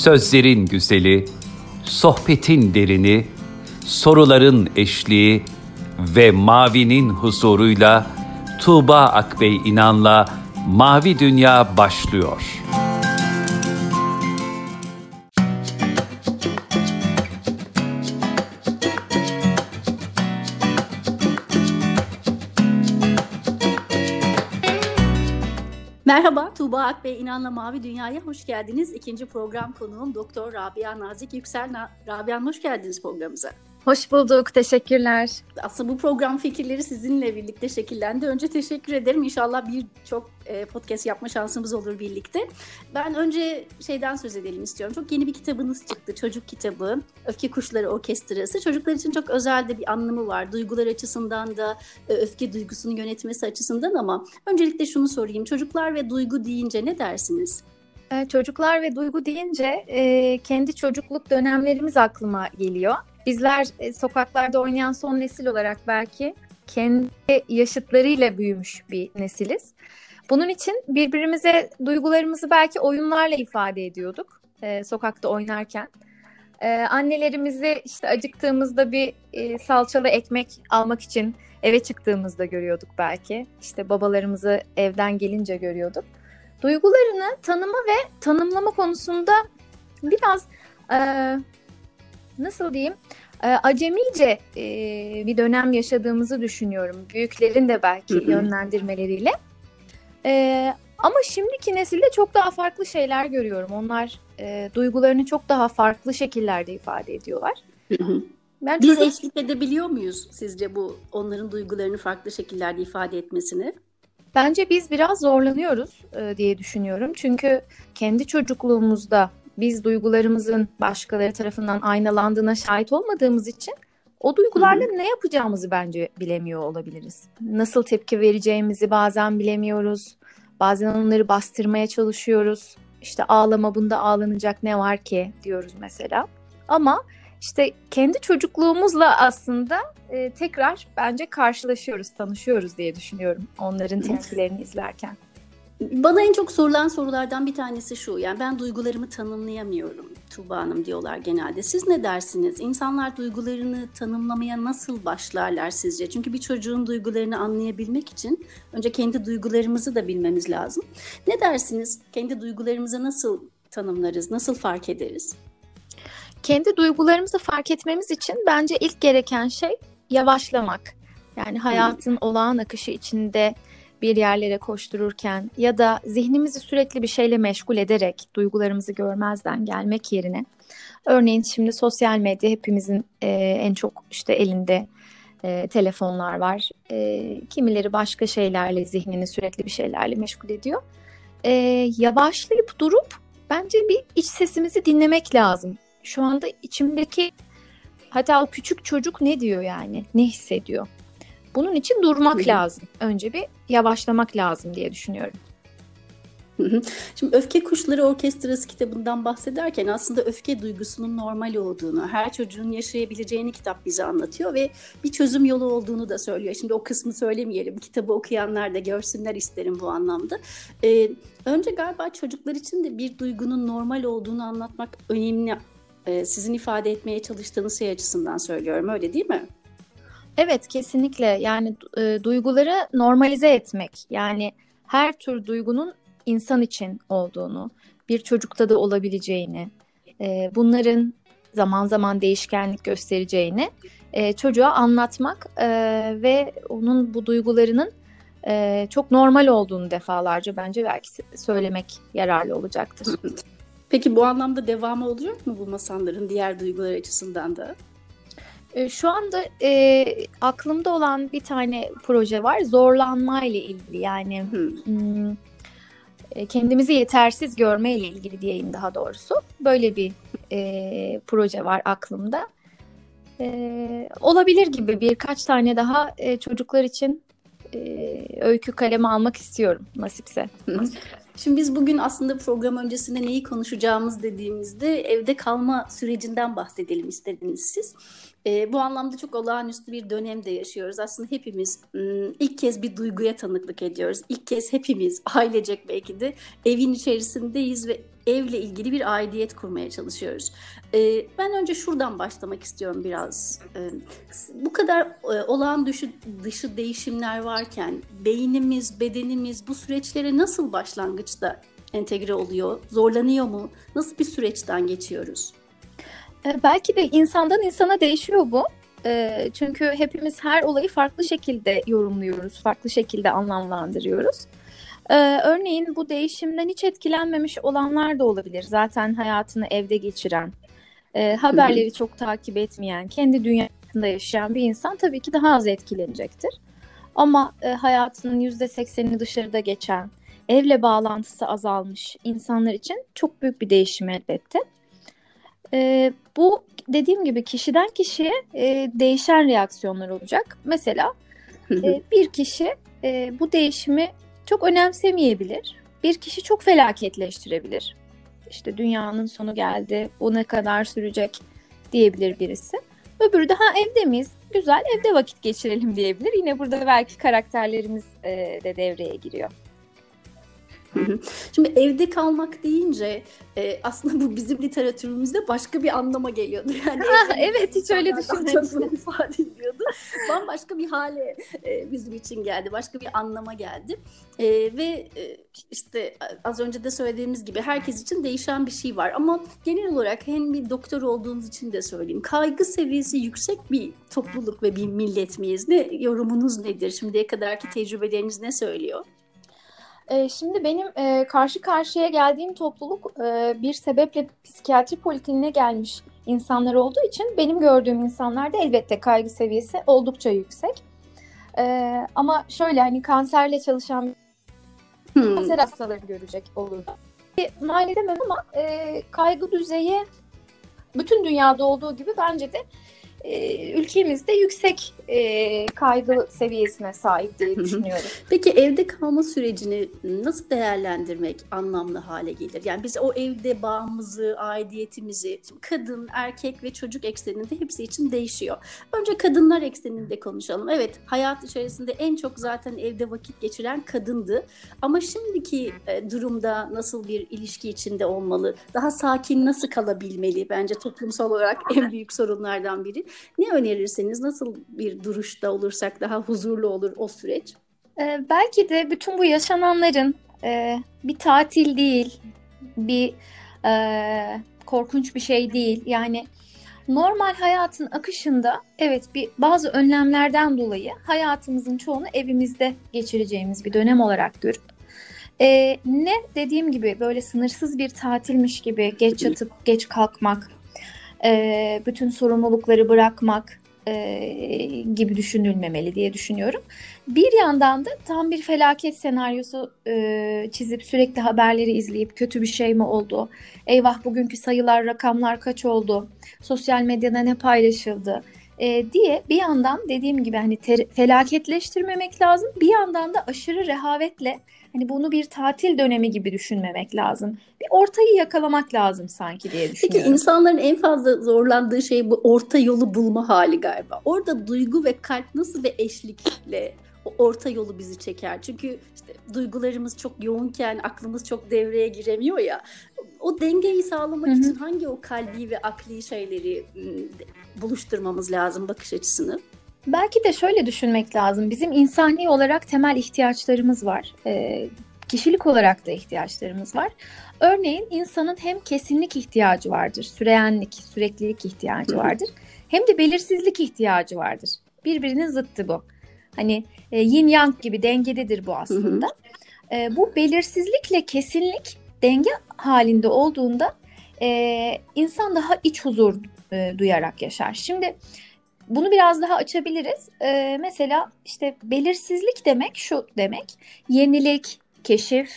Sözlerin güzeli, sohbetin derini, soruların eşliği ve mavinin huzuruyla Tuğba Akbey İnan'la Mavi Dünya başlıyor. Merhaba, Tuğba Akbey İnan'la Mavi Dünya'ya hoş geldiniz. İkinci program konuğum Doktor Rabia Nazik Yüksel. Rabia hoş geldiniz programımıza. Hoş bulduk, teşekkürler. Aslında bu program fikirleri sizinle birlikte şekillendi. Önce teşekkür ederim. İnşallah birçok e, podcast yapma şansımız olur birlikte. Ben önce şeyden söz edelim istiyorum. Çok yeni bir kitabınız çıktı. Çocuk kitabı. Öfke Kuşları Orkestrası. Çocuklar için çok özel de bir anlamı var. Duygular açısından da e, öfke duygusunu yönetmesi açısından ama öncelikle şunu sorayım. Çocuklar ve duygu deyince ne dersiniz? E, çocuklar ve duygu deyince e, kendi çocukluk dönemlerimiz aklıma geliyor. Bizler e, sokaklarda oynayan son nesil olarak belki kendi yaşıtlarıyla büyümüş bir nesiliz. Bunun için birbirimize duygularımızı belki oyunlarla ifade ediyorduk sokakta oynarken. Annelerimizi işte acıktığımızda bir salçalı ekmek almak için eve çıktığımızda görüyorduk belki. İşte babalarımızı evden gelince görüyorduk. Duygularını tanıma ve tanımlama konusunda biraz e, nasıl diyeyim e, acemice e, bir dönem yaşadığımızı düşünüyorum. Büyüklerin de belki yönlendirmeleriyle. E, ama şimdiki nesilde çok daha farklı şeyler görüyorum. Onlar e, duygularını çok daha farklı şekillerde ifade ediyorlar. Ben Biz çocuk... eşlik edebiliyor muyuz sizce bu onların duygularını farklı şekillerde ifade etmesini? Bence biz biraz zorlanıyoruz e, diye düşünüyorum. Çünkü kendi çocukluğumuzda biz duygularımızın başkaları tarafından aynalandığına şahit olmadığımız için o duygularla Hı-hı. ne yapacağımızı bence bilemiyor olabiliriz. Nasıl tepki vereceğimizi bazen bilemiyoruz. Bazen onları bastırmaya çalışıyoruz. İşte ağlama bunda ağlanacak ne var ki diyoruz mesela. Ama işte kendi çocukluğumuzla aslında e, tekrar bence karşılaşıyoruz, tanışıyoruz diye düşünüyorum onların tepkilerini izlerken. Bana en çok sorulan sorulardan bir tanesi şu. Yani ben duygularımı tanımlayamıyorum Tuğba Hanım diyorlar genelde. Siz ne dersiniz? İnsanlar duygularını tanımlamaya nasıl başlarlar sizce? Çünkü bir çocuğun duygularını anlayabilmek için önce kendi duygularımızı da bilmemiz lazım. Ne dersiniz? Kendi duygularımızı nasıl tanımlarız? Nasıl fark ederiz? Kendi duygularımızı fark etmemiz için bence ilk gereken şey yavaşlamak. Yani hayatın olağan akışı içinde bir yerlere koştururken ya da zihnimizi sürekli bir şeyle meşgul ederek duygularımızı görmezden gelmek yerine örneğin şimdi sosyal medya hepimizin e, en çok işte elinde e, telefonlar var. E, kimileri başka şeylerle zihnini sürekli bir şeylerle meşgul ediyor. E, yavaşlayıp durup bence bir iç sesimizi dinlemek lazım. Şu anda içimdeki hatta o küçük çocuk ne diyor yani? Ne hissediyor? Bunun için durmak lazım. Önce bir yavaşlamak lazım diye düşünüyorum. Şimdi Öfke Kuşları Orkestrası kitabından bahsederken aslında öfke duygusunun normal olduğunu, her çocuğun yaşayabileceğini kitap bize anlatıyor ve bir çözüm yolu olduğunu da söylüyor. Şimdi o kısmı söylemeyelim, kitabı okuyanlar da görsünler isterim bu anlamda. Ee, önce galiba çocuklar için de bir duygunun normal olduğunu anlatmak önemli. Ee, sizin ifade etmeye çalıştığınız şey açısından söylüyorum, öyle değil mi? Evet kesinlikle yani e, duyguları normalize etmek yani her tür duygunun insan için olduğunu, bir çocukta da olabileceğini, e, bunların zaman zaman değişkenlik göstereceğini e, çocuğa anlatmak e, ve onun bu duygularının e, çok normal olduğunu defalarca bence belki söylemek yararlı olacaktır. Peki bu anlamda devamı olacak mı bu masalların diğer duygular açısından da? E, şu anda e, aklımda olan bir tane proje var. Zorlanma ile ilgili yani hmm. e, kendimizi yetersiz görme ile ilgili diyeyim daha doğrusu. Böyle bir e, proje var aklımda. E, olabilir gibi birkaç tane daha e, çocuklar için e, öykü kalemi almak istiyorum nasipse. Şimdi biz bugün aslında program öncesinde neyi konuşacağımız dediğimizde evde kalma sürecinden bahsedelim istediniz siz. E, bu anlamda çok olağanüstü bir dönemde yaşıyoruz. Aslında hepimiz ilk kez bir duyguya tanıklık ediyoruz. İlk kez hepimiz ailecek belki de evin içerisindeyiz ve evle ilgili bir aidiyet kurmaya çalışıyoruz. E, ben önce şuradan başlamak istiyorum biraz. E, bu kadar e, olağan dışı, dışı değişimler varken beynimiz, bedenimiz bu süreçlere nasıl başlangıçta entegre oluyor? Zorlanıyor mu? Nasıl bir süreçten geçiyoruz? E, belki de insandan insana değişiyor bu. E, çünkü hepimiz her olayı farklı şekilde yorumluyoruz, farklı şekilde anlamlandırıyoruz. E, örneğin bu değişimden hiç etkilenmemiş olanlar da olabilir. Zaten hayatını evde geçiren, haberleri çok takip etmeyen, kendi dünyasında yaşayan bir insan tabii ki daha az etkilenecektir. Ama hayatının %80'ini dışarıda geçen, evle bağlantısı azalmış insanlar için çok büyük bir değişim elbette. E, bu dediğim gibi kişiden kişiye e, değişen reaksiyonlar olacak. Mesela e, bir kişi e, bu değişimi çok önemsemeyebilir. Bir kişi çok felaketleştirebilir. İşte dünyanın sonu geldi, bu ne kadar sürecek diyebilir birisi. Öbürü de ha evde miyiz? Güzel evde vakit geçirelim diyebilir. Yine burada belki karakterlerimiz e, de devreye giriyor. Şimdi evde kalmak deyince e, aslında bu bizim literatürümüzde başka bir anlama geliyordu. Yani ah, evet hiç öyle düşünmemiştim. ifade ediyordu. Bambaşka bir hale e, bizim için geldi. Başka bir anlama geldi. E, ve e, işte az önce de söylediğimiz gibi herkes için değişen bir şey var. Ama genel olarak hem bir doktor olduğunuz için de söyleyeyim. Kaygı seviyesi yüksek bir topluluk ve bir millet miyiz? Ne yorumunuz nedir? Şimdiye kadarki tecrübeleriniz ne söylüyor? Ee, şimdi benim e, karşı karşıya geldiğim topluluk e, bir sebeple psikiyatri polikliniğine gelmiş insanlar olduğu için benim gördüğüm insanlarda elbette kaygı seviyesi oldukça yüksek. E, ama şöyle hani kanserle çalışan hmm. kanser hastaları görecek olur. Mal edemem ama kaygı düzeyi bütün dünyada olduğu gibi bence de e, ülkemizde yüksek e, kaygı seviyesine sahip diye düşünüyorum. Peki evde kalma sürecini nasıl değerlendirmek anlamlı hale gelir? Yani biz o evde bağımızı, aidiyetimizi, kadın, erkek ve çocuk ekseninde hepsi için değişiyor. Önce kadınlar ekseninde konuşalım. Evet, hayat içerisinde en çok zaten evde vakit geçiren kadındı. Ama şimdiki e, durumda nasıl bir ilişki içinde olmalı? Daha sakin nasıl kalabilmeli? Bence toplumsal olarak en büyük sorunlardan biri. Ne önerirseniz nasıl bir duruşta olursak daha huzurlu olur o süreç? Ee, belki de bütün bu yaşananların e, bir tatil değil, bir e, korkunç bir şey değil. Yani normal hayatın akışında evet bir bazı önlemlerden dolayı hayatımızın çoğunu evimizde geçireceğimiz bir dönem olarak görüp e, ne dediğim gibi böyle sınırsız bir tatilmiş gibi geç yatıp geç kalkmak, e, bütün sorumlulukları bırakmak e, gibi düşünülmemeli diye düşünüyorum. Bir yandan da tam bir felaket senaryosu e, çizip sürekli haberleri izleyip kötü bir şey mi oldu? Eyvah bugünkü sayılar, rakamlar kaç oldu? Sosyal medyada ne paylaşıldı? E, diye bir yandan dediğim gibi hani ter, felaketleştirmemek lazım. Bir yandan da aşırı rehavetle hani bunu bir tatil dönemi gibi düşünmemek lazım. Bir ortayı yakalamak lazım sanki diye düşünüyorum. Peki insanların en fazla zorlandığı şey bu orta yolu bulma hali galiba. Orada duygu ve kalp nasıl bir eşlikle o orta yolu bizi çeker. Çünkü işte duygularımız çok yoğunken aklımız çok devreye giremiyor ya. O dengeyi sağlamak Hı-hı. için hangi o kalbi ve akli şeyleri buluşturmamız lazım bakış açısını? Belki de şöyle düşünmek lazım. Bizim insani olarak temel ihtiyaçlarımız var. E, kişilik olarak da ihtiyaçlarımız var. Örneğin insanın hem kesinlik ihtiyacı vardır, süreyenlik, süreklilik ihtiyacı vardır. Hem de belirsizlik ihtiyacı vardır. Birbirinin zıttı bu. Hani e, yin yang gibi dengededir bu aslında. E, bu belirsizlikle kesinlik denge halinde olduğunda e, insan daha iç huzur e, duyarak yaşar. Şimdi bunu biraz daha açabiliriz. E, mesela işte belirsizlik demek şu demek. Yenilik, keşif,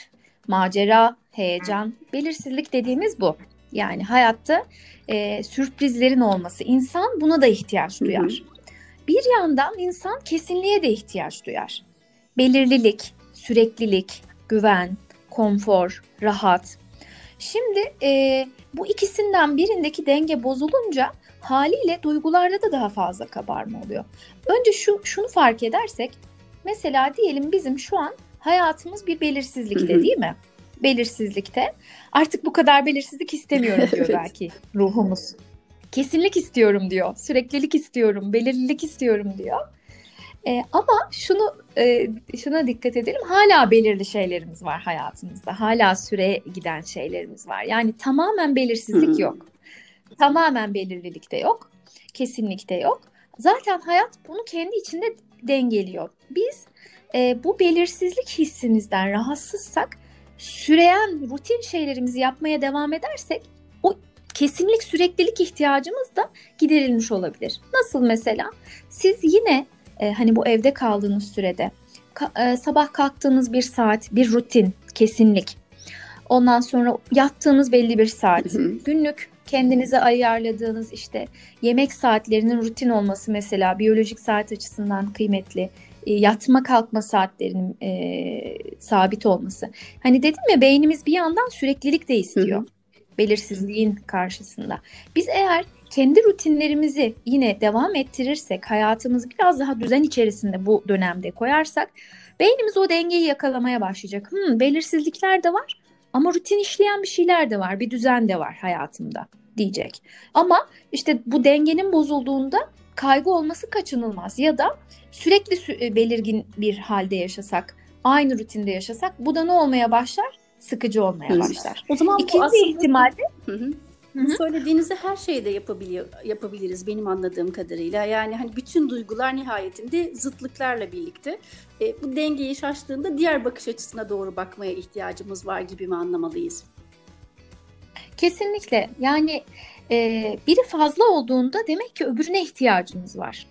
macera, heyecan. Belirsizlik dediğimiz bu. Yani hayatta e, sürprizlerin olması. İnsan buna da ihtiyaç duyar. Hı hı. Bir yandan insan kesinliğe de ihtiyaç duyar. Belirlilik, süreklilik, güven, konfor, rahat. Şimdi e, bu ikisinden birindeki denge bozulunca haliyle duygularda da daha fazla kabarma oluyor. Önce şu şunu fark edersek mesela diyelim bizim şu an hayatımız bir belirsizlikte değil mi? belirsizlikte. Artık bu kadar belirsizlik istemiyorum diyor belki ruhumuz. Kesinlik istiyorum diyor. Süreklilik istiyorum, belirlilik istiyorum diyor. E, ama şunu e, şuna dikkat edelim. Hala belirli şeylerimiz var hayatımızda. Hala süre giden şeylerimiz var. Yani tamamen belirsizlik yok. Tamamen belirlilik de yok. Kesinlikte yok. Zaten hayat bunu kendi içinde dengeliyor. Biz e, bu belirsizlik hissimizden rahatsızsak süreyen rutin şeylerimizi yapmaya devam edersek o kesinlik süreklilik ihtiyacımız da giderilmiş olabilir. Nasıl mesela? Siz yine e, hani bu evde kaldığınız sürede ka- e, sabah kalktığınız bir saat, bir rutin, kesinlik. Ondan sonra yattığınız belli bir saat. Günlük kendinize ayarladığınız işte yemek saatlerinin rutin olması mesela biyolojik saat açısından kıymetli. E, yatma kalkma saatlerinin e, sabit olması. Hani dedim ya beynimiz bir yandan süreklilik de istiyor. Hı hı. Belirsizliğin karşısında. Biz eğer kendi rutinlerimizi yine devam ettirirsek, hayatımızı biraz daha düzen içerisinde bu dönemde koyarsak, beynimiz o dengeyi yakalamaya başlayacak. Hmm, belirsizlikler de var ama rutin işleyen bir şeyler de var, bir düzen de var hayatımda diyecek. Ama işte bu dengenin bozulduğunda kaygı olması kaçınılmaz ya da sürekli belirgin bir halde yaşasak, aynı rutinde yaşasak bu da ne olmaya başlar? Sıkıcı olmaya başlar. O zaman İkinci aslında... ihtimalle hı hı. Bu söylediğinizi her şeyde yapabiliyor, yapabiliriz benim anladığım kadarıyla. Yani hani bütün duygular nihayetinde zıtlıklarla birlikte. E, bu dengeyi şaştığında diğer bakış açısına doğru bakmaya ihtiyacımız var gibi mi anlamalıyız? Kesinlikle. Yani e, biri fazla olduğunda demek ki öbürüne ihtiyacımız var.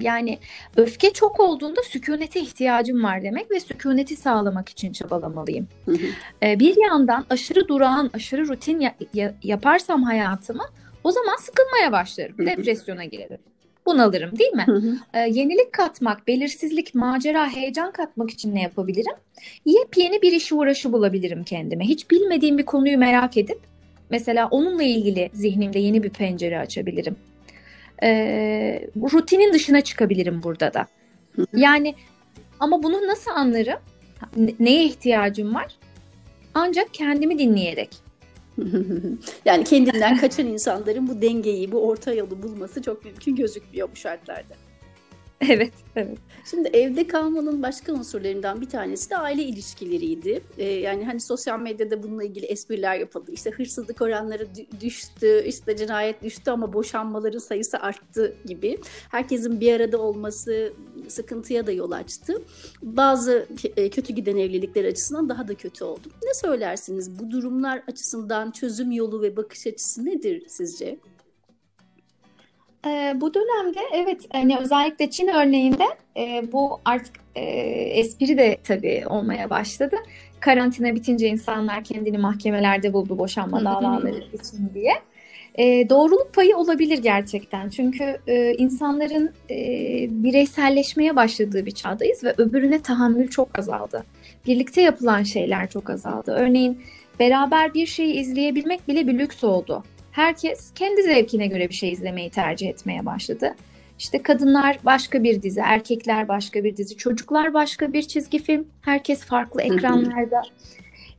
Yani öfke çok olduğunda sükunete ihtiyacım var demek ve sükuneti sağlamak için çabalamalıyım. Hı hı. Ee, bir yandan aşırı durağan, aşırı rutin ya- ya- yaparsam hayatımı o zaman sıkılmaya başlarım, hı depresyona girerim. Bunalırım değil mi? Ee, yenilik katmak, belirsizlik, macera, heyecan katmak için ne yapabilirim? Yepyeni bir işi uğraşı bulabilirim kendime. Hiç bilmediğim bir konuyu merak edip mesela onunla ilgili zihnimde yeni bir pencere açabilirim e, rutinin dışına çıkabilirim burada da. Yani ama bunu nasıl anlarım? Neye ihtiyacım var? Ancak kendimi dinleyerek. yani kendinden kaçan insanların bu dengeyi, bu orta yolu bulması çok mümkün gözükmüyor bu şartlarda. Evet, evet. Şimdi evde kalmanın başka unsurlarından bir tanesi de aile ilişkileriydi. Ee, yani hani sosyal medyada bununla ilgili espriler yapıldı. İşte hırsızlık oranları düştü, işte cinayet düştü ama boşanmaların sayısı arttı gibi. Herkesin bir arada olması sıkıntıya da yol açtı. Bazı e, kötü giden evlilikler açısından daha da kötü oldu. Ne söylersiniz? Bu durumlar açısından çözüm yolu ve bakış açısı nedir sizce? E, bu dönemde evet hani özellikle Çin örneğinde e, bu artık e, espri de tabii olmaya başladı. Karantina bitince insanlar kendini mahkemelerde buldu boşanma davaları için diye. E, doğruluk payı olabilir gerçekten. Çünkü e, insanların e, bireyselleşmeye başladığı bir çağdayız ve öbürüne tahammül çok azaldı. Birlikte yapılan şeyler çok azaldı. Örneğin beraber bir şeyi izleyebilmek bile bir lüks oldu herkes kendi zevkine göre bir şey izlemeyi tercih etmeye başladı. İşte kadınlar başka bir dizi, erkekler başka bir dizi, çocuklar başka bir çizgi film. Herkes farklı ekranlarda.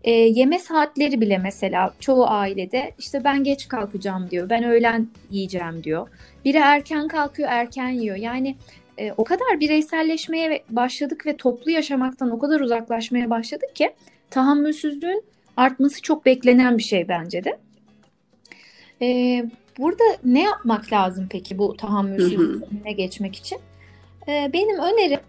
E, yeme saatleri bile mesela çoğu ailede işte ben geç kalkacağım diyor, ben öğlen yiyeceğim diyor. Biri erken kalkıyor, erken yiyor. Yani e, o kadar bireyselleşmeye başladık ve toplu yaşamaktan o kadar uzaklaşmaya başladık ki tahammülsüzlüğün artması çok beklenen bir şey bence de. E, burada ne yapmak lazım peki bu tahammülsüzlüğüne geçmek için? E, benim önerim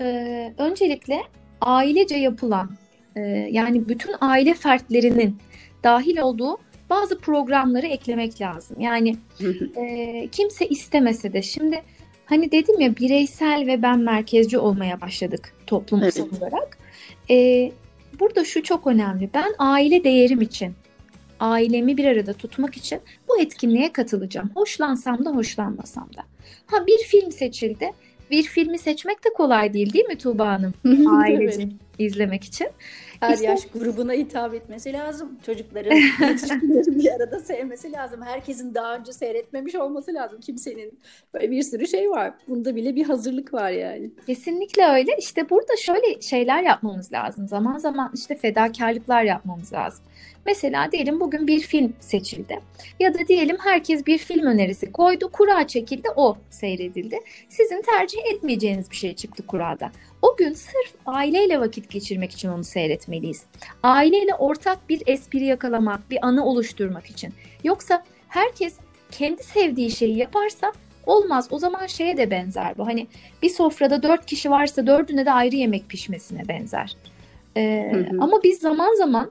e, öncelikle ailece yapılan e, yani bütün aile fertlerinin dahil olduğu bazı programları eklemek lazım. Yani e, kimse istemese de şimdi hani dedim ya bireysel ve ben merkezci olmaya başladık toplumsal evet. olarak. E, burada şu çok önemli. Ben aile değerim için ailemi bir arada tutmak için bu etkinliğe katılacağım. Hoşlansam da hoşlanmasam da. Ha bir film seçildi. Bir filmi seçmek de kolay değil değil mi Tuğba Hanım? Ailece izlemek için. Her işte, yaş grubuna hitap etmesi lazım. Çocukların, yetişkinlerin bir arada sevmesi lazım. Herkesin daha önce seyretmemiş olması lazım. Kimsenin böyle bir sürü şey var. Bunda bile bir hazırlık var yani. Kesinlikle öyle. İşte burada şöyle şeyler yapmamız lazım. Zaman zaman işte fedakarlıklar yapmamız lazım. Mesela diyelim bugün bir film seçildi. Ya da diyelim herkes bir film önerisi koydu. Kura çekildi, o seyredildi. Sizin tercih etmeyeceğiniz bir şey çıktı kurada. O gün sırf aileyle vakit geçirmek için onu seyretmeliyiz. Aileyle ortak bir espri yakalamak, bir anı oluşturmak için. Yoksa herkes kendi sevdiği şeyi yaparsa olmaz. O zaman şeye de benzer bu. Hani bir sofrada dört kişi varsa dördüne de ayrı yemek pişmesine benzer. Ee, hı hı. Ama biz zaman zaman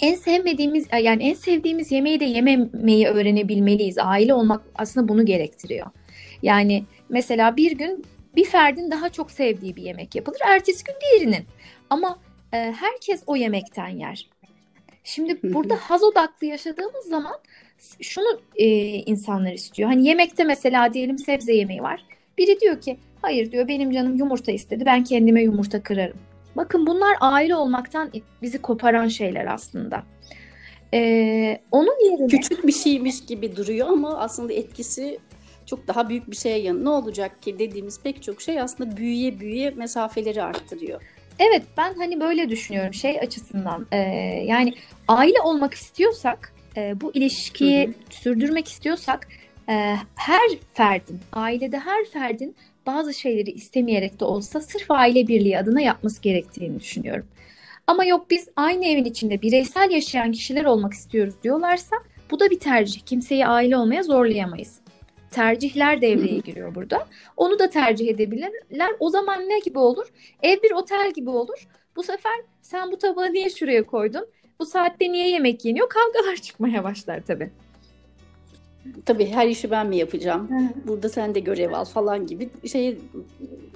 en sevmediğimiz yani en sevdiğimiz yemeği de yememeyi öğrenebilmeliyiz. Aile olmak aslında bunu gerektiriyor. Yani mesela bir gün bir ferdin daha çok sevdiği bir yemek yapılır. Ertesi gün diğerinin. Ama e, herkes o yemekten yer. Şimdi burada haz odaklı yaşadığımız zaman şunu e, insanlar istiyor. Hani yemekte mesela diyelim sebze yemeği var. Biri diyor ki hayır diyor benim canım yumurta istedi ben kendime yumurta kırarım. Bakın bunlar aile olmaktan bizi koparan şeyler aslında. Ee, onun yerine... Küçük bir şeymiş gibi duruyor ama aslında etkisi çok daha büyük bir şeye yanı. Ne olacak ki dediğimiz pek çok şey aslında büyüye büyüye mesafeleri arttırıyor. Evet ben hani böyle düşünüyorum şey açısından. E, yani aile olmak istiyorsak e, bu ilişkiyi hı hı. sürdürmek istiyorsak e, her ferdin ailede her ferdin bazı şeyleri istemeyerek de olsa sırf aile birliği adına yapması gerektiğini düşünüyorum. Ama yok biz aynı evin içinde bireysel yaşayan kişiler olmak istiyoruz diyorlarsa bu da bir tercih. Kimseyi aile olmaya zorlayamayız. Tercihler devreye giriyor burada. Onu da tercih edebilirler. O zaman ne gibi olur? Ev bir otel gibi olur. Bu sefer sen bu tabağı niye şuraya koydun? Bu saatte niye yemek yeniyor? Kavgalar çıkmaya başlar tabii. Tabii her işi ben mi yapacağım? Hı. Burada sen de görev al falan gibi şey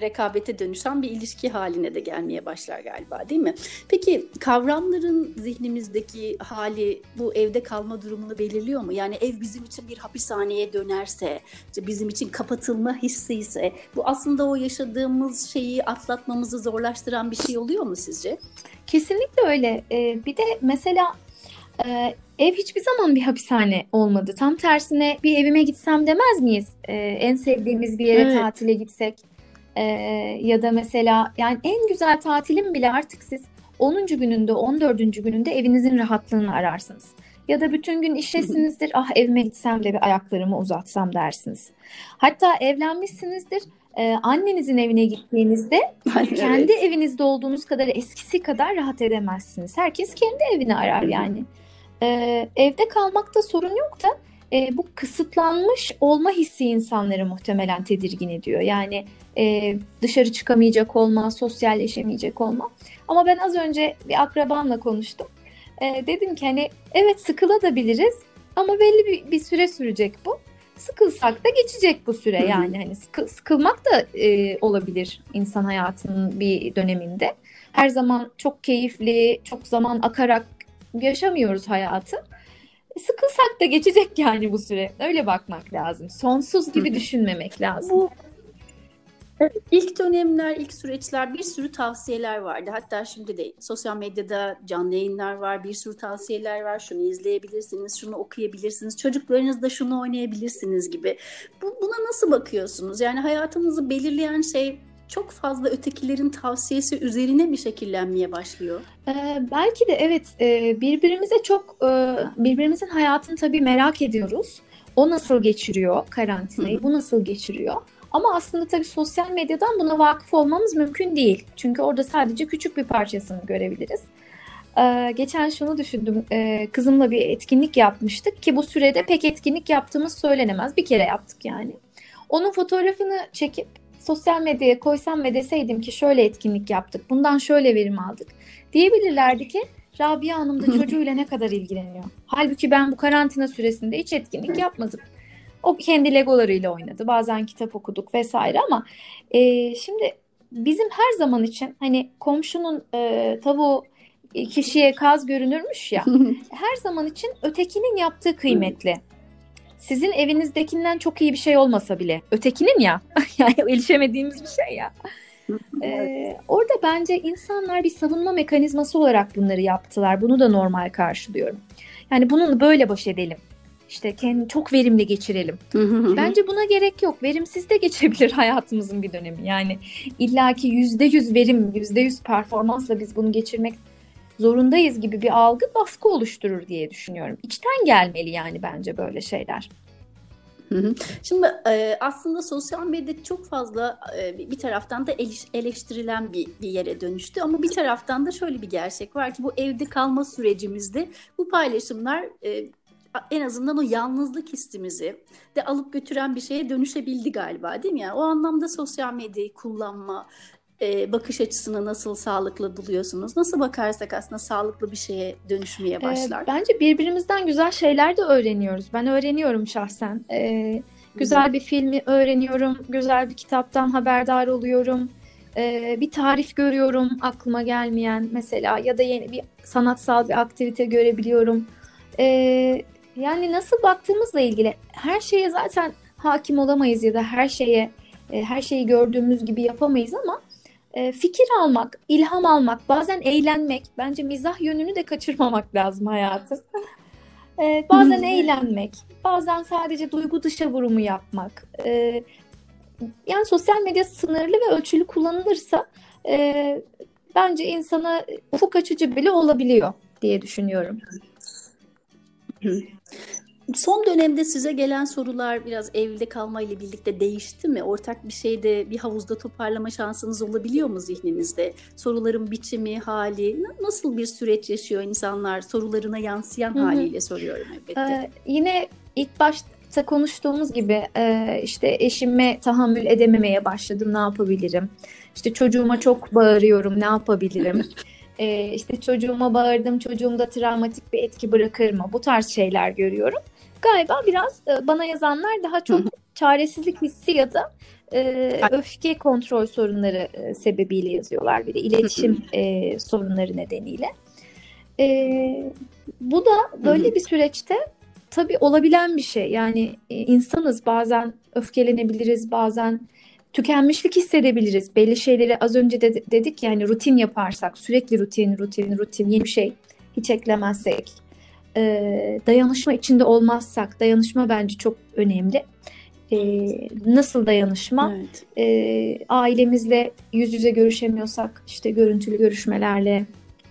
rekabete dönüşen bir ilişki haline de gelmeye başlar galiba değil mi? Peki kavramların zihnimizdeki hali bu evde kalma durumunu belirliyor mu? Yani ev bizim için bir hapishaneye dönerse, işte bizim için kapatılma hissi ise bu aslında o yaşadığımız şeyi atlatmamızı zorlaştıran bir şey oluyor mu sizce? Kesinlikle öyle. Ee, bir de mesela e, ev hiçbir zaman bir hapishane olmadı. Tam tersine bir evime gitsem demez miyiz? Ee, en sevdiğimiz bir yere evet. tatile gitsek. Ee, ya da mesela yani en güzel tatilim bile artık siz 10. gününde 14. gününde evinizin rahatlığını ararsınız. Ya da bütün gün işlesinizdir. ah evime gitsem de bir ayaklarımı uzatsam dersiniz. Hatta evlenmişsinizdir. Ee, annenizin evine gittiğinizde evet. kendi evinizde olduğunuz kadar eskisi kadar rahat edemezsiniz. Herkes kendi evini arar yani. Ee, evde kalmakta sorun yok da e, bu kısıtlanmış olma hissi insanları muhtemelen tedirgin ediyor. Yani e, dışarı çıkamayacak olma, sosyalleşemeyecek olma. Ama ben az önce bir akrabamla konuştum. E, dedim ki hani evet sıkılabiliriz ama belli bir, bir süre sürecek bu. Sıkılsak da geçecek bu süre yani hani sıkı, sıkılmak da e, olabilir insan hayatının bir döneminde. Her zaman çok keyifli, çok zaman akarak yaşamıyoruz hayatı. Sıkılsak da geçecek yani bu süre. Öyle bakmak lazım. Sonsuz gibi düşünmemek lazım. Bu İlk dönemler, ilk süreçler bir sürü tavsiyeler vardı. Hatta şimdi de sosyal medyada canlı yayınlar var, bir sürü tavsiyeler var. Şunu izleyebilirsiniz, şunu okuyabilirsiniz, çocuklarınızla şunu oynayabilirsiniz gibi. Bu, buna nasıl bakıyorsunuz? Yani hayatınızı belirleyen şey çok fazla ötekilerin tavsiyesi üzerine mi şekillenmeye başlıyor? Ee, belki de evet e, birbirimize çok e, birbirimizin hayatını tabii merak ediyoruz. O nasıl geçiriyor karantinayı, bu nasıl geçiriyor? Ama aslında tabii sosyal medyadan buna vakıf olmamız mümkün değil. Çünkü orada sadece küçük bir parçasını görebiliriz. Ee, geçen şunu düşündüm. Ee, kızımla bir etkinlik yapmıştık ki bu sürede pek etkinlik yaptığımız söylenemez. Bir kere yaptık yani. Onun fotoğrafını çekip sosyal medyaya koysam ve deseydim ki şöyle etkinlik yaptık, bundan şöyle verim aldık diyebilirlerdi ki Rabia Hanım da çocuğuyla ne kadar ilgileniyor. Halbuki ben bu karantina süresinde hiç etkinlik yapmadım. O kendi legolarıyla oynadı. Bazen kitap okuduk vesaire ama e, şimdi bizim her zaman için hani komşunun e, tavuğu kişiye kaz görünürmüş ya. her zaman için ötekinin yaptığı kıymetli sizin evinizdekinden çok iyi bir şey olmasa bile ötekinin ya yani erişemediğimiz bir şey ya. Ee, orada bence insanlar bir savunma mekanizması olarak bunları yaptılar. Bunu da normal karşılıyorum. Yani bununla böyle baş edelim. İşte kendi çok verimli geçirelim. Bence buna gerek yok. Verimsiz de geçebilir hayatımızın bir dönemi. Yani illaki yüzde yüz verim, yüzde yüz performansla biz bunu geçirmek zorundayız gibi bir algı baskı oluşturur diye düşünüyorum. İçten gelmeli yani bence böyle şeyler. Şimdi e, aslında sosyal medya çok fazla e, bir taraftan da eleştirilen bir, yere dönüştü ama bir taraftan da şöyle bir gerçek var ki bu evde kalma sürecimizde bu paylaşımlar e, en azından o yalnızlık hissimizi de alıp götüren bir şeye dönüşebildi galiba değil mi? Yani o anlamda sosyal medyayı kullanma, e, bakış açısını nasıl sağlıklı buluyorsunuz? Nasıl bakarsak aslında sağlıklı bir şeye dönüşmeye başlar? E, bence birbirimizden güzel şeyler de öğreniyoruz. Ben öğreniyorum şahsen. E, güzel bir filmi öğreniyorum, güzel bir kitaptan haberdar oluyorum. E, bir tarif görüyorum aklıma gelmeyen mesela ya da yeni bir sanatsal bir aktivite görebiliyorum. E, yani nasıl baktığımızla ilgili her şeye zaten hakim olamayız ya da her şeye her şeyi gördüğümüz gibi yapamayız ama e, fikir almak, ilham almak, bazen eğlenmek, bence mizah yönünü de kaçırmamak lazım hayatım. E, bazen eğlenmek, bazen sadece duygu dışa vurumu yapmak. Yani sosyal medya sınırlı ve ölçülü kullanılırsa bence insana ufuk açıcı bile olabiliyor diye düşünüyorum. Son dönemde size gelen sorular biraz evde kalma ile birlikte değişti mi? Ortak bir şeyde bir havuzda toparlama şansınız olabiliyor mu zihninizde? Soruların biçimi, hali nasıl bir süreç yaşıyor insanlar? Sorularına yansıyan Hı-hı. haliyle soruyorum elbette. Ee, yine ilk başta konuştuğumuz gibi e, işte eşime tahammül edememeye başladım ne yapabilirim? İşte çocuğuma çok bağırıyorum ne yapabilirim? e, işte çocuğuma bağırdım çocuğumda travmatik bir etki bırakır mı? Bu tarz şeyler görüyorum galiba biraz e, bana yazanlar daha çok çaresizlik hissi ya da e, öfke kontrol sorunları e, sebebiyle yazıyorlar bir de iletişim e, sorunları nedeniyle. E, bu da böyle bir süreçte tabii olabilen bir şey. Yani e, insanız bazen öfkelenebiliriz, bazen tükenmişlik hissedebiliriz. Belli şeyleri az önce de dedik yani rutin yaparsak, sürekli rutin, rutin, rutin, yeni bir şey hiç eklemezsek, e, dayanışma içinde olmazsak, dayanışma bence çok önemli. E, nasıl dayanışma? Evet. E, ailemizle yüz yüze görüşemiyorsak işte görüntülü görüşmelerle,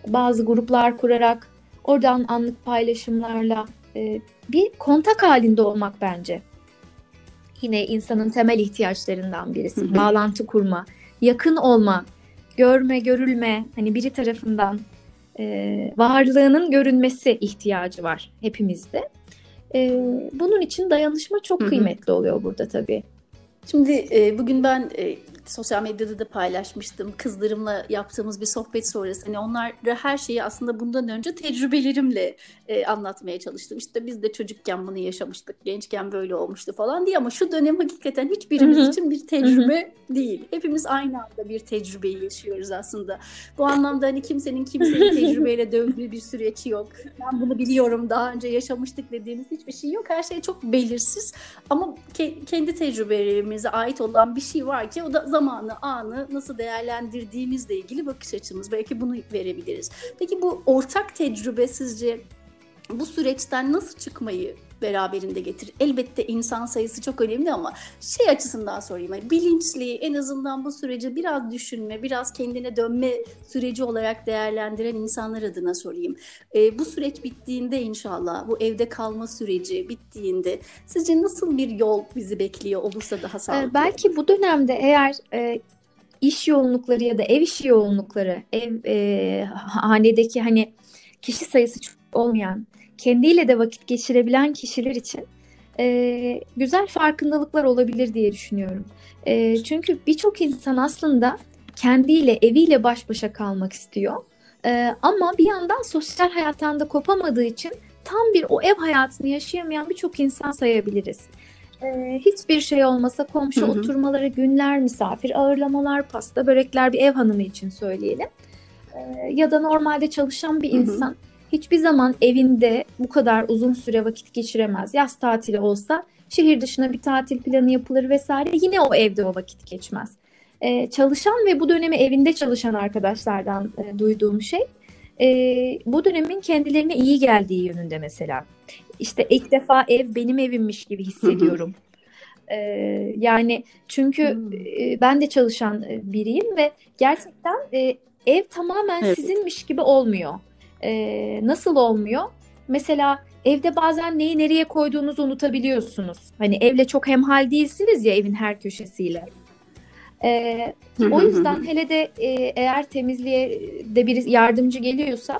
bazı gruplar kurarak, oradan anlık paylaşımlarla e, bir kontak halinde olmak bence. Yine insanın temel ihtiyaçlarından birisi. Hı hı. Bağlantı kurma, yakın olma, görme, görülme, hani biri tarafından e, varlığının görünmesi ihtiyacı var hepimizde. E, bunun için dayanışma çok kıymetli oluyor burada tabii. Şimdi e, bugün ben e, sosyal medyada da paylaşmıştım. Kızlarımla yaptığımız bir sohbet sonrası. Hani onlar her şeyi aslında bundan önce tecrübelerimle e, anlatmaya çalıştım. İşte biz de çocukken bunu yaşamıştık, gençken böyle olmuştu falan diye ama şu dönem hakikaten hiçbirimiz Hı-hı. için bir tecrübe Hı-hı. değil. Hepimiz aynı anda bir tecrübeyi yaşıyoruz aslında. Bu anlamda hani kimsenin kimseyi tecrübeyle dövdüğü bir süreç yok. Ben bunu biliyorum, daha önce yaşamıştık dediğimiz hiçbir şey yok. Her şey çok belirsiz ama ke- kendi tecrübelerimize ait olan bir şey var ki o da zamanı, anı nasıl değerlendirdiğimizle ilgili bakış açımız. Belki bunu verebiliriz. Peki bu ortak tecrübe sizce bu süreçten nasıl çıkmayı beraberinde getirir? Elbette insan sayısı çok önemli ama şey açısından sorayım. Yani bilinçli en azından bu süreci biraz düşünme, biraz kendine dönme süreci olarak değerlendiren insanlar adına sorayım. E, bu süreç bittiğinde inşallah bu evde kalma süreci bittiğinde sizce nasıl bir yol bizi bekliyor olursa daha sağlıklı? Ee, belki bu dönemde eğer e, iş yoğunlukları ya da ev işi yoğunlukları, ev e, hanedeki hani kişi sayısı çok olmayan kendiyle de vakit geçirebilen kişiler için e, güzel farkındalıklar olabilir diye düşünüyorum. E, çünkü birçok insan aslında kendiyle, eviyle baş başa kalmak istiyor. E, ama bir yandan sosyal hayattan da kopamadığı için tam bir o ev hayatını yaşayamayan birçok insan sayabiliriz. E, hiçbir şey olmasa komşu hı hı. oturmaları, günler, misafir ağırlamalar, pasta, börekler bir ev hanımı için söyleyelim. E, ya da normalde çalışan bir insan... Hı hı hiçbir zaman evinde bu kadar uzun süre vakit geçiremez. Yaz tatili olsa şehir dışına bir tatil planı yapılır vesaire yine o evde o vakit geçmez. e, çalışan ve bu dönemi evinde çalışan arkadaşlardan e, duyduğum şey e, bu dönemin kendilerine iyi geldiği yönünde mesela. İşte ilk defa ev benim evimmiş gibi hissediyorum. e, yani çünkü hmm. e, ben de çalışan e, biriyim ve gerçekten e, ev tamamen evet. sizinmiş gibi olmuyor. E, nasıl olmuyor? Mesela evde bazen neyi nereye koyduğunuzu unutabiliyorsunuz. Hani evle çok hemhal değilsiniz ya evin her köşesiyle. Ee, o yüzden hele de e, eğer temizliğe de bir yardımcı geliyorsa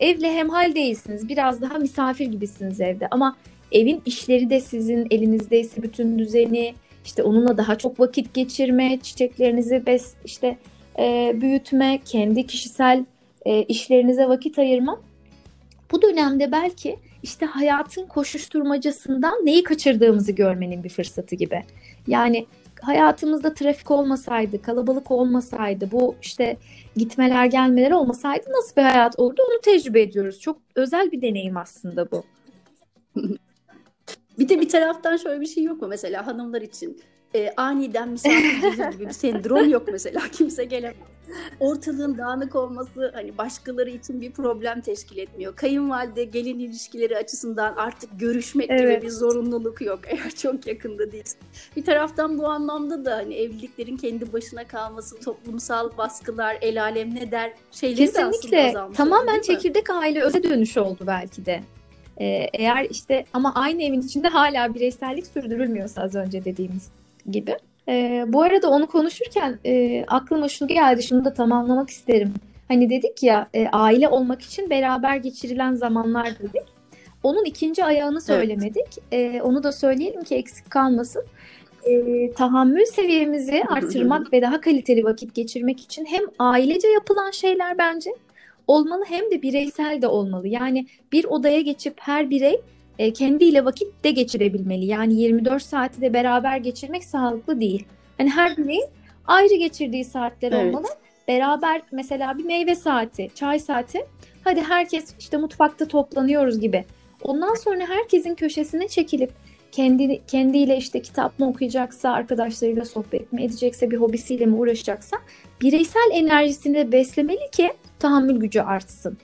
evle hemhal değilsiniz. Biraz daha misafir gibisiniz evde. Ama evin işleri de sizin elinizdeyse bütün düzeni, işte onunla daha çok vakit geçirme, çiçeklerinizi bes işte e, büyütme, kendi kişisel e, işlerinize vakit ayırma. Bu dönemde belki işte hayatın koşuşturmacasından neyi kaçırdığımızı görmenin bir fırsatı gibi. Yani hayatımızda trafik olmasaydı, kalabalık olmasaydı, bu işte gitmeler gelmeler olmasaydı nasıl bir hayat olurdu onu tecrübe ediyoruz. Çok özel bir deneyim aslında bu. bir de bir taraftan şöyle bir şey yok mu mesela hanımlar için? E, aniden misafir gibi bir sendrom yok mesela. Kimse gelemez. Ortalığın dağınık olması hani başkaları için bir problem teşkil etmiyor. Kayınvalide gelin ilişkileri açısından artık görüşmek evet. gibi bir zorunluluk yok eğer çok yakında değilsin. Bir taraftan bu anlamda da hani evliliklerin kendi başına kalması, toplumsal baskılar, el alem ne der şeyleri Kesinlikle. de aslında Tamamen çekirdek aile öze dönüş oldu belki de. Ee, eğer işte ama aynı evin içinde hala bireysellik sürdürülmüyorsa az önce dediğimiz gibi. E, bu arada onu konuşurken e, aklıma şunu geldi, şunu da tamamlamak isterim. Hani dedik ya e, aile olmak için beraber geçirilen zamanlar dedik. Onun ikinci ayağını söylemedik. Evet. E, onu da söyleyelim ki eksik kalmasın. E, tahammül seviyemizi artırmak ve daha kaliteli vakit geçirmek için hem ailece yapılan şeyler bence olmalı hem de bireysel de olmalı. Yani bir odaya geçip her birey e, kendiyle vakit de geçirebilmeli. Yani 24 saati de beraber geçirmek sağlıklı değil. Hani her bireyin ayrı geçirdiği saatler evet. olmalı. Beraber mesela bir meyve saati, çay saati. Hadi herkes işte mutfakta toplanıyoruz gibi. Ondan sonra herkesin köşesine çekilip kendi kendiyle işte kitap mı okuyacaksa, arkadaşlarıyla sohbet mi edecekse, bir hobisiyle mi uğraşacaksa bireysel enerjisini de beslemeli ki tahammül gücü artsın.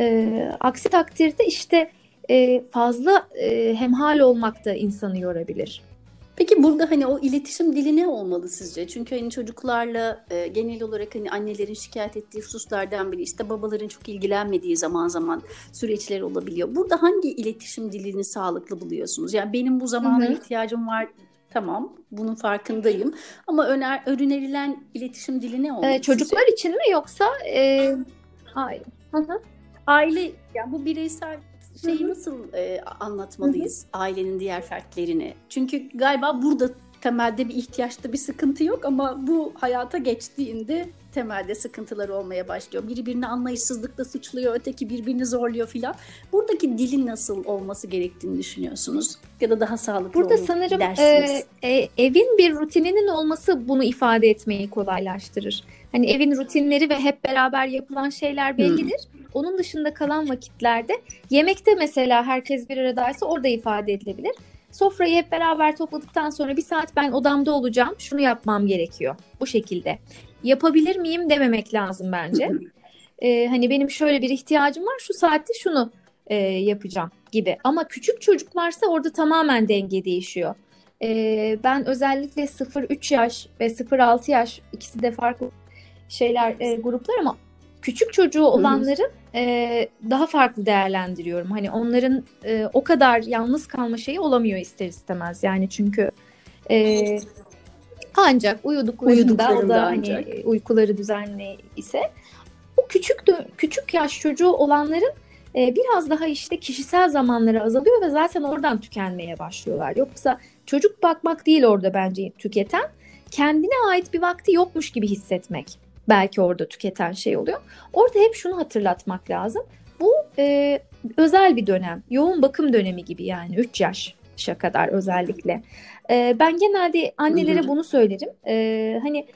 Ee, aksi takdirde işte e, fazla e, hemhal olmak da insanı yorabilir. Peki burada hani o iletişim dili ne olmalı sizce? Çünkü hani çocuklarla e, genel olarak hani annelerin şikayet ettiği hususlardan biri işte babaların çok ilgilenmediği zaman zaman süreçler olabiliyor. Burada hangi iletişim dilini sağlıklı buluyorsunuz? Yani benim bu zamana ihtiyacım var Tamam, bunun farkındayım. Ama öner, önerilen iletişim dili ne olmalı? Ee, çocuklar sizce? için mi yoksa? E... Hayır. Aile, yani bu bireysel şeyi nasıl e, anlatmalıyız ailenin diğer fertlerini? Çünkü galiba burada temelde bir ihtiyaçta bir sıkıntı yok ama bu hayata geçtiğinde temelde sıkıntılar olmaya başlıyor. Biri birini anlayışsızlıkla suçluyor, öteki birbirini zorluyor filan. Buradaki dilin nasıl olması gerektiğini düşünüyorsunuz? Ya da daha sağlıklı Burada sanırım e, e, evin bir rutininin olması bunu ifade etmeyi kolaylaştırır. Hani evin rutinleri ve hep beraber yapılan şeyler bellidir. Hmm. Onun dışında kalan vakitlerde yemekte mesela herkes bir aradaysa orada ifade edilebilir. Sofrayı hep beraber topladıktan sonra bir saat ben odamda olacağım. Şunu yapmam gerekiyor. Bu şekilde. Yapabilir miyim dememek lazım bence. ee, hani benim şöyle bir ihtiyacım var. Şu saatte şunu e, yapacağım gibi. Ama küçük çocuk varsa orada tamamen denge değişiyor. Ee, ben özellikle 0-3 yaş ve 0-6 yaş ikisi de farklı şeyler e, gruplar ama küçük çocuğu olanların e, daha farklı değerlendiriyorum. Hani onların e, o kadar yalnız kalma şeyi olamıyor ister istemez. Yani çünkü e, ancak uyuduklarında o da hani uykuları düzenli ise o küçük küçük yaş çocuğu olanların e, biraz daha işte kişisel zamanları azalıyor ve zaten oradan tükenmeye başlıyorlar. Yoksa çocuk bakmak değil orada bence tüketen kendine ait bir vakti yokmuş gibi hissetmek belki orada tüketen şey oluyor. Orada hep şunu hatırlatmak lazım. Bu e, özel bir dönem. Yoğun bakım dönemi gibi yani 3 yaşa kadar özellikle. E, ben genelde annelere Hı-hı. bunu söylerim. E, hani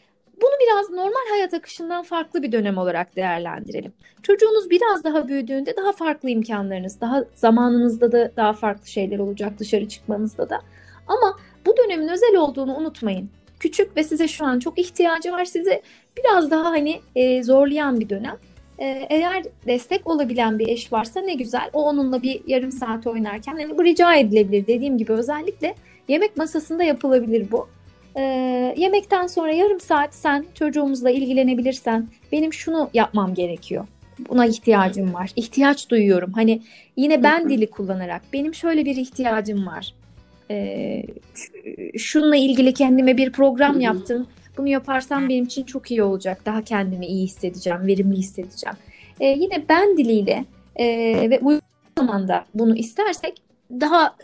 bunu biraz normal hayat akışından farklı bir dönem olarak değerlendirelim. Çocuğunuz biraz daha büyüdüğünde daha farklı imkanlarınız, daha zamanınızda da daha farklı şeyler olacak dışarı çıkmanızda da. Ama bu dönemin özel olduğunu unutmayın. Küçük ve size şu an çok ihtiyacı var. Size biraz daha hani e, zorlayan bir dönem. E, eğer destek olabilen bir eş varsa ne güzel. O onunla bir yarım saat oynarken hani bu rica edilebilir. Dediğim gibi özellikle yemek masasında yapılabilir bu. E, yemekten sonra yarım saat sen çocuğumuzla ilgilenebilirsen benim şunu yapmam gerekiyor. Buna ihtiyacım var. İhtiyaç duyuyorum. Hani yine ben dili kullanarak benim şöyle bir ihtiyacım var. Ee, şununla ilgili kendime bir program yaptım. Bunu yaparsam benim için çok iyi olacak. Daha kendimi iyi hissedeceğim, verimli hissedeceğim. Ee, yine ben diliyle e, ve uygun zamanda bunu istersek daha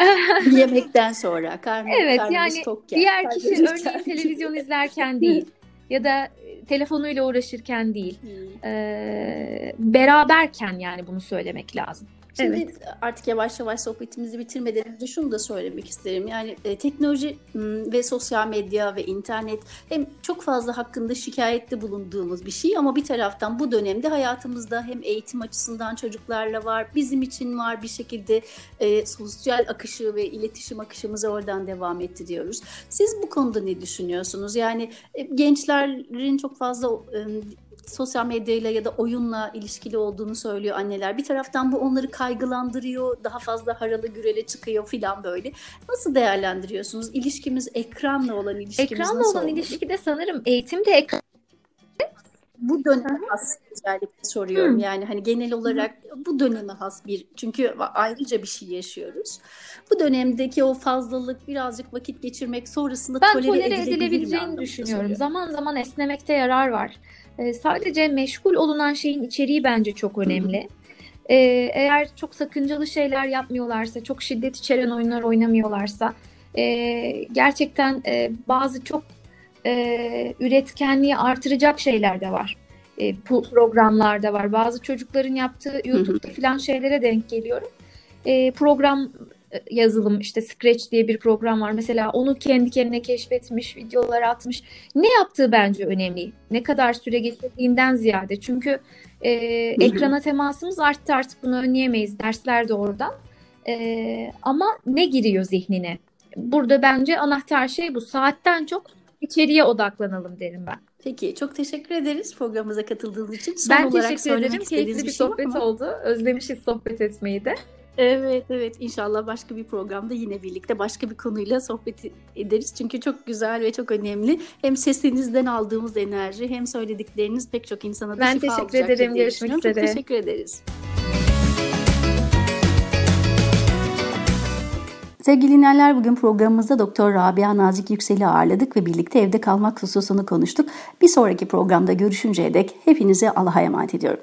yemekten sonra karnı, evet yani tokken, diğer kişi örneğin televizyon izlerken değil ya da telefonuyla uğraşırken değil hmm. e, beraberken yani bunu söylemek lazım. Şimdi evet. artık yavaş yavaş sohbetimizi bitirmeden önce şunu da söylemek isterim. Yani e, teknoloji ve sosyal medya ve internet hem çok fazla hakkında şikayette bulunduğumuz bir şey ama bir taraftan bu dönemde hayatımızda hem eğitim açısından çocuklarla var, bizim için var bir şekilde e, sosyal akışı ve iletişim akışımızı oradan devam ettiriyoruz. Siz bu konuda ne düşünüyorsunuz? Yani e, gençlerin çok fazla e, sosyal medyayla ya da oyunla ilişkili olduğunu söylüyor anneler. Bir taraftan bu onları kaygılandırıyor, daha fazla haralı gürele çıkıyor filan böyle. Nasıl değerlendiriyorsunuz? İlişkimiz ekranla olan ilişkimiz ekranla nasıl olan olmalı? ilişkide sanırım eğitimde ekran bu döneme has özellikle soruyorum. Hmm. Yani hani genel olarak bu döneme has bir çünkü ayrıca bir şey yaşıyoruz. Bu dönemdeki o fazlalık birazcık vakit geçirmek sonrasında ben tolere, tolere edilebileceğini düşünüyorum. Soruyorum. Zaman zaman esnemekte yarar var. Ee, sadece meşgul olunan şeyin içeriği bence çok önemli. Ee, eğer çok sakıncalı şeyler yapmıyorlarsa, çok şiddet içeren oyunlar oynamıyorlarsa, e, gerçekten e, bazı çok e, üretkenliği artıracak şeyler de var. E, programlarda var. Bazı çocukların yaptığı YouTube'da falan şeylere denk geliyorum. E, program yazılım işte Scratch diye bir program var. Mesela onu kendi kendine keşfetmiş, videolar atmış. Ne yaptığı bence önemli. Ne kadar süre geçirdiğinden ziyade. Çünkü e, ekrana temasımız arttı artık bunu önleyemeyiz. Dersler de oradan. E, ama ne giriyor zihnine? Burada bence anahtar şey bu. Saatten çok içeriye odaklanalım derim ben. Peki çok teşekkür ederiz programımıza katıldığınız için. Son ben teşekkür ederim. Keyifli bir, bir şey sohbet oldu. Özlemişiz sohbet etmeyi de. Evet evet inşallah başka bir programda yine birlikte başka bir konuyla sohbet ederiz. Çünkü çok güzel ve çok önemli. Hem sesinizden aldığımız enerji hem söyledikleriniz pek çok insana da ben şifa teşekkür ederim. Görüşmek üzere. Çok teşekkür ederiz. Sevgili dinleyenler bugün programımızda Doktor Rabia Nazik Yüksel'i ağırladık ve birlikte evde kalmak hususunu konuştuk. Bir sonraki programda görüşünceye dek hepinize Allah'a emanet ediyorum.